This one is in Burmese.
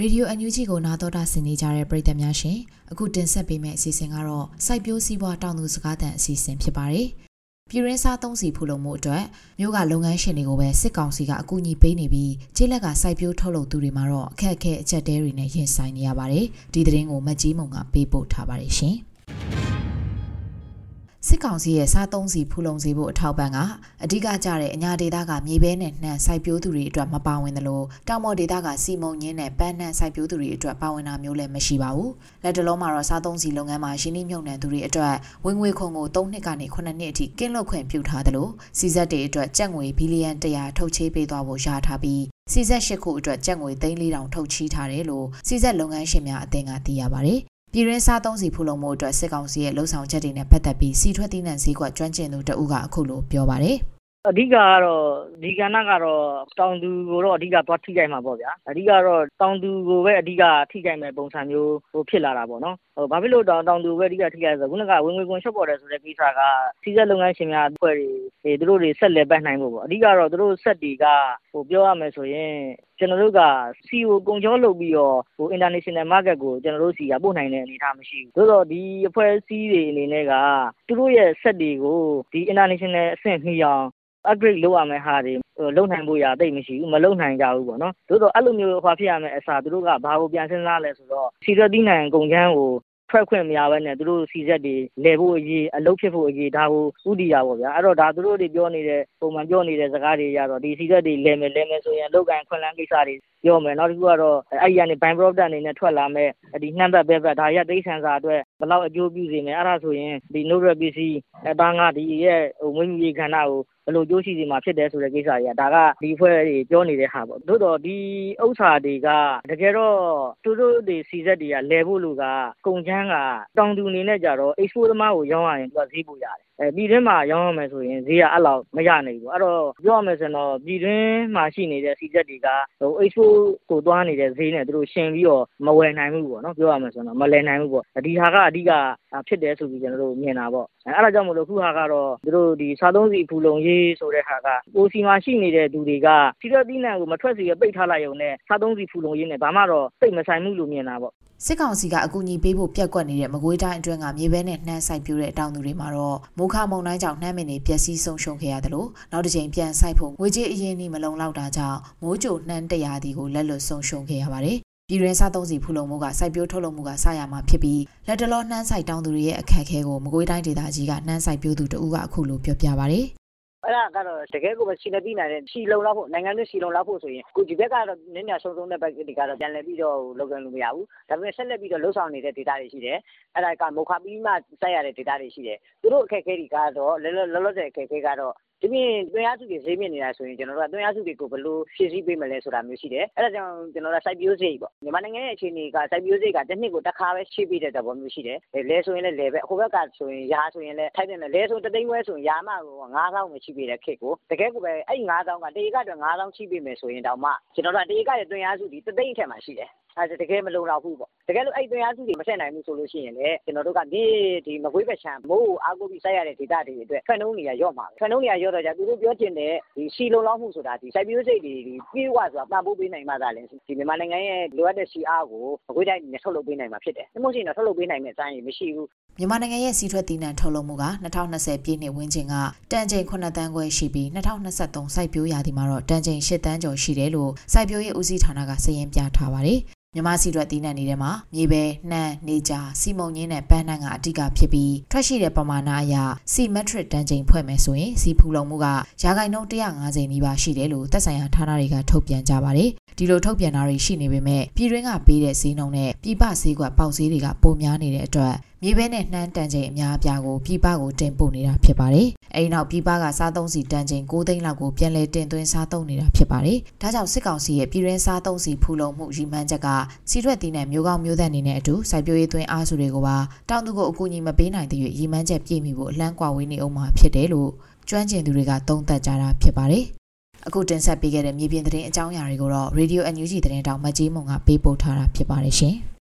ရေဒီယိုအန်ယူဂျီကိုနာတော်တာဆင်နေကြတဲ့ပရိသတ်များရှင်အခုတင်ဆက်ပေးမယ့်အစီအစဉ်ကတော့စိုက်ပျိုးစည်းပွားတောင်သူစကားသံအစီအစဉ်ဖြစ်ပါတယ်ပြည်ရင်းစားသုံးစီဖူလုံမှုအတွက်မြို့ကလုပ်ငန်းရှင်တွေကိုပဲစစ်ကောင်စီကအကူအညီပေးနေပြီးကျေးလက်ကစိုက်ပျိုးထုတ်လုပ်သူတွေမှာတော့အခက်အခဲအကျက်တဲတွေနဲ့ရင်ဆိုင်နေရပါတယ်ဒီသတင်းကိုမကြီးမုံကပေးပို့ထားပါတယ်ရှင် စစ်ကောင်စီရဲ့စားသုံးစီဖူလုံစေဖို့အထောက်ပံ့ကအဓိကကျတဲ့အညာဒေသကမြေပဲနဲ့နှံစိုက်ပျိုးသူတွေအတွက်မပါဝင်သလိုတောင်ပေါ်ဒေသကစီမုံညင်းနဲ့ပန်းနှံစိုက်ပျိုးသူတွေအတွက်ပါဝင်တာမျိုးလည်းမရှိပါဘူး။လက်တလုံးမှာတော့စားသုံးစီလုပ်ငန်းမှာရှင်းနှိမ့်မြုံနှံသူတွေအတွက်ဝင်ငွေခွန်ကို3နှစ်ကနေ9နှစ်အထိကင်းလွတ်ခွင့်ပြုထားသလိုစီဇက်တွေအတွက်ကျပ်ငွေဘီလီယံ100ထုတ်ချေးပေးသွားဖို့ရထားပြီးစီဇက်၈ခုအတွက်ကျပ်ငွေ3,400ထုတ်ချီးထားတယ်လို့စီဇက်လုပ်ငန်းရှင်များအသင်းကသိရပါဗျ။ ပြည်ရင်းစားသုံးစီဖူလုံမှုအတွက်စစ်ကောင်စီရဲ့လှုံ့ဆော်ချက်တွေနဲ့ပတ်သက်ပြီးစီထွက်သီးနှံဈေးကွက်ကျွမ်းကျင်သူတဦးကအခုလိုပြောပါတယ်။ အဓိကကတော့ ဒီကဏ္ဍကတော့ တောင်သူကိုတော့ အဓိက သွားထိခိုက်မှာပေါ့ဗျာ။အဓိကတော့ တောင်သူကိုပဲ အဓိက ထိခိုက်မယ့်ပုံစံမျိုး ဖြစ်လာတာပေါ့နော်။ဘာဖြစ်လို့ တောင်သူကိုပဲ အဓိက ထိခိုက်လဲဆိုတော့ ခုနက ဝင်ငွေခွန် လျှော့ပေါ့တယ်ဆိုတဲ့ ကိစ္စကဆည်းဆတ်လုပ်ငန်းရှင်များအဖွဲ့တွေ သူတို့တွေ ဆက်လည်ပတ်နိုင်ဖို့ပေါ့။အဓိကတော့ သူတို့စက်တွေက ပြောရမယ်ဆိုရင် ကျနော်တို့က ဆီကို ကုန်ချောလုပ်ပြီးတော့ International Market ကို ကျနော်တို့ဆီက ပို့နိုင်တဲ့ အနေအထားမရှိဘူး။သို့သော် ဒီအဖွဲ့အစည်းတွေအနေနဲ့က သူတို့ရဲ့ စက်တွေကို International အဆင့်မီအောင် upgrade လုပ်ရမယ့်ဟာတွေလုပ်နိုင်ဖို့ရာသိပ်မရှိဘူး။မလုပ်နိုင်ကြဘူးပေါ့နော်။သို့သော်အဲလိုမျိုးဖြစ်ရမယ့်အစားသူတို့ကဘာကိုပြန်စဉ်းစားလဲဆိုတော့ဆီထွက်သီးနှံကုန်ကြမ်းကိုထွက်ခွင့်မရဘဲနဲ့သူတို့ဆီစက်တွေလည်ဖို့အရေး၊အလုပ်ဖြစ်ဖို့အရေးဒါကိုဦးတည်တာပေါ့ဗျာ။အဲတော့ဒါသူတို့တွေပြောနေတဲ့ပုံမှန်ပြောနေတဲ့စကားတွေအရတော့ဒီဆီစက်တွေလည်မယ်လည်မယ်ဆိုရင်အလုပ်အကိုင်အခွင့်အလမ်းကိစ္စတွေ ပြောမယ်။နောက်တခုကတော့အဲဒီကနေ by product အနေနဲ့ထွက်လာမယ့်နှမ်းဖက်ပဲဖက်ဒါတွေကတိရစ္ဆာန်စာအတွက်ဘယ်လောက်အကျိုးပြုစေမယ်။အဲဒါဆိုရင်နို့ထွက်ပစ္စည်း၊သားငါးဒီရဲ့မွေးမြူရေးကဏ္ဍကိုဘယ်လိုအကျိုးရှိစေမှာဖြစ်တယ်ဆိုတဲ့ကိစ္စတွေကဒါကဒီအဖွဲ့တွေပြောနေတဲ့ဟာပေါ့။သို့သော်ဒီဥစ္စာတွေကတကယ်တော့သူတို့တွေဆီစက်တွေကလည်ဖို့လိုတာကကုန်ကြမ်းကတောင်သူအနေနဲ့ကျတော့ Export သမားကိုရောင်းရရင်သူကဈေးပိုရတယ်။ ပြည်တွင်းမှာရောင်းရမယ်ဆိုရင်ဈေးကအဲလောက်မရနိုင်ဘူး။အဲတော့ပြောရမယ်ဆိုရင်တော့ပြည်တွင်းမှာရှိနေတဲ့ဆီစက်တွေက Export ကိုသွားနေတဲ့ဈေးနဲ့သူတို့ယှဉ်ပြီးတော့မဝယ်နိုင်ဘူးပေါ့နော်။ပြောရမယ်ဆိုရင်တော့မလည်နိုင်ဘူးပေါ့။ဒီဟာကအဓိကဖြစ်တယ်ဆိုပြီးကျနော်တို့မြင်တာပေါ့။အဲဒါကြောင့်မို့လို့အခုဟာကတော့သူတို့ဒီစားသုံးဆီဖူလုံရေးဆိုတဲ့ဟာကကိုယ်ဆီမှာရှိနေတဲ့သူတွေကဆီထွက်သီးနှံကိုမထွက်စေဘဲပိတ်ထားလိုက်ရုံနဲ့စားသုံးဆီဖူလုံရေးနဲ့ဘာမှတော့သိပ်မဆိုင်ဘူးလို့မြင်တာပေါ့စစ်ကောင်စီကအကူအညီပေးဖို့ပြက်ကွက်နေတဲ့မကွေးတိုင်းအတွင်းကမြေပဲနဲ့နှမ်းဆိုင်ပြိုးတဲ့တောင်သူတွေမှာတော့မိုးခမုန်တိုင်းကြောင့်နှမ်းမင်းတွေပျက်စီးဆုံးရှုံးခဲ့ရတယ်လို့နောက်တစ်ချိန်ပြန်ဆိုင်ဖို့ငွေကြေးအရင်ကြီးမလုံလောက်တာကြောင့်မိုးကြိုနှမ်းတရာဒီကိုလက်လွတ်ဆုံးရှုံးခဲ့ရပါတယ်ပြည်ရင်းစားသုံးစီဖူလုံမှုကစိုက်ပျိုးထုတ်လုပ်မှုကစရမှာဖြစ်ပြီးလက်တလောနှမ်းဆိုင်တောင်သူတွေရဲ့အခက်အခဲကိုမကွေးတိုင်းဒေသကြီးကနှမ်းဆိုင်ပြိုးသူတဦးကအခုလိုပြောပြပါဗျ။ အဲ့ဒါကတော့တကယ်ကိုပဲဆီနဲ့ပြီးနိုင်တဲ့ဆီလုံလောက်ဖို့နိုင်ငံတွင်းဆီလုံလောက်ဖို့ဆိုရင်ကိုဒီဘက်ကတော့နည်းနည်းဆုံးဆုံးတဲ့ဘက်တွေကတော့ပြန်လည်ပြီးတော့လုပ်ကိုင်လို့မရဘူးဒါပေမဲ့ဆက်လက်ပြီးတော့လှုပ်ဆောင်နေတဲ့ data တွေရှိတယ်အဲ့ဒါကမုခပြီးမှစိုက်ရတဲ့ data တွေရှိတယ်သူတို့အခက်အခဲတွေကတော့လောလောလောဆယ်အခက်အခဲကတော့ ဒီပြင်သွင်းအားစုတွေဈေးမြင့်နေတာဆိုရင်ကျွန်တော်တို့ကသွင်းအားစုတွေကိုဘယ်လိုဖြည့်ဆည်းပေးမလဲဆိုတာမျိုးရှိတယ်အဲ့ဒါကြောင့်ကျွန်တော်တို့စိုက်ပျိုးစိတ်ပေါ့မြန်မာနိုင်ငံရဲ့အခြေအနေကစိုက်ပျိုးစိတ်ကတစ်နှစ်ကိုတစ်ခါပဲရှိပေးတဲ့သဘောမျိုးရှိတယ်လဲဆိုရင်လည်းလဲပဲဟိုဘက်ကဆိုရင်ရာဆိုရင်လည်းထိုက်တယ်လဲဆိုတသိန်းဝဲဆိုရင်ရာမကို9000ပဲရှိပေးတဲ့ခစ်ကိုတကယ်ကိုပဲအဲ့9000ကတေကအတွက်9000ရှိပေးမယ်ဆိုရင်တောင်မှကျွန်တော်တို့ကတေကရဲ့သွင်းအားစုဒီတသိန်းအထက်မှာရှိတယ် အဲတကယ်မလုံလောက်ဘူးပေါ့တကယ်လို့အဲ့သွင်းအားစုတွေမဆက်နိုင်ဘူးဆိုလို့ရှိရင်လည်းကျွန်တော်တို့ကဒီဒီမကွေးဘက်ချမ်းမိုးအားကိုပြီးစိုက်ရတဲ့ဒေတာတွေအတွက်ဖန်နှုံးနေရရော့မှာဖန်နှုံးနေရရော့တော့ကြသူတို့ပြောချင်တဲ့ဒီစီလုံလောက်မှုဆိုတာဒီစိုက်ပျိုးစိတ်တွေဒီပြေးဝဆိုတာပံ့ပိုးပေးနိုင်မှသာလေဒီမြန်မာနိုင်ငံရဲ့လိုအပ်တဲ့စီအားကိုမကွေးတိုင်းနဲ့ထုတ်လုပ်ပေးနိုင်မှာဖြစ်တယ်။ဒါမှမဟုတ်ရင်တော့ထုတ်လုပ်ပေးနိုင်မယ့်အတိုင်းမရှိဘူး မြန်မာနိုင်ငံရဲ့စီထွက်တီးနှံထုတ်လုပ်မှုက2020ပြည့်နှစ်ဝန်းကျင်ကတန်ချိန်9တန်းခွဲရှိပြီး2023စိုက်ပျိုးရာသီမှာတော့တန်ချိန်10တန်းကျော်ရှိတယ်လို့စိုက်ပျိုးရေးဦးစီးဌာနကစာရင်းပြထားပါတယ်မြမစီထွက်တီးနှံနေတဲ့မှာမြေပဲနှံနေကြစီမုံညင်းနဲ့ပန်းနှံကအဓိကဖြစ်ပြီးထွက်ရှိတဲ့ပမာဏအရစီမက်ထရစ်တန်ချိန်ဖွဲ့မယ်ဆိုရင်စီဖူလုံမှုကရာခိုင်နှုန်း150နီးပါးရှိတယ်လို့သက်ဆိုင်ရာဌာနတွေကထုတ်ပြန်ကြပါတယ်ဒီလိုထုတ်ပြန်တာတွေရှိနေပေမဲ့ပြည်တွင်းကပေးတဲ့ဈေးနှုန်းနဲ့ပြည်ပဈေးကွက်ပေါက်ဈေးတွေကပိုများနေတဲ့အတွက်မြေပဲနဲ့နှမ်းတန်ချိန်အများအပြားကိုပြည်ပကိုတင်ပို့နေတာဖြစ်ပါတယ်။အဲဒီနောက်ပြည်ပကစားသုံးစီတန်ချိန်6သိန်းလောက်ကိုပြန်လည်တင်သွင်းစားသုံးနေတာဖြစ်ပါတယ်။ဒါကြောင့်စစ်ကောင်စီရဲ့ပြည်တွင်းစားသုံးစီဖူလုံမှုရည်မှန်းချက်ကစီရွက်တီးနဲ့မျိုးကောင်းမျိုးသက်အနေနဲ့အတူစိုက်ပျိုးရေးသွင်းအားစုတွေကိုပါတောင်သူကိုအကူအညီမပေးနိုင်တဲ့ရည်မှန်းချက်ပြည့်မီဖို့အလန့်ကွာဝေးနေအောင်မှာဖြစ်တယ်လို့ကျွမ်းကျင်သူတွေကသုံးသပ်ကြတာဖြစ်ပါတယ်။အခုတင်ဆက်ပေးခဲ့တဲ့မြေပြင်သတင်းအကြောင်းအရာတွေကိုတော့ Radio NUG သတင်းတောင်မကြီးမုံကပေးပို့ထားတာဖြစ်ပါတယ်ရှင်။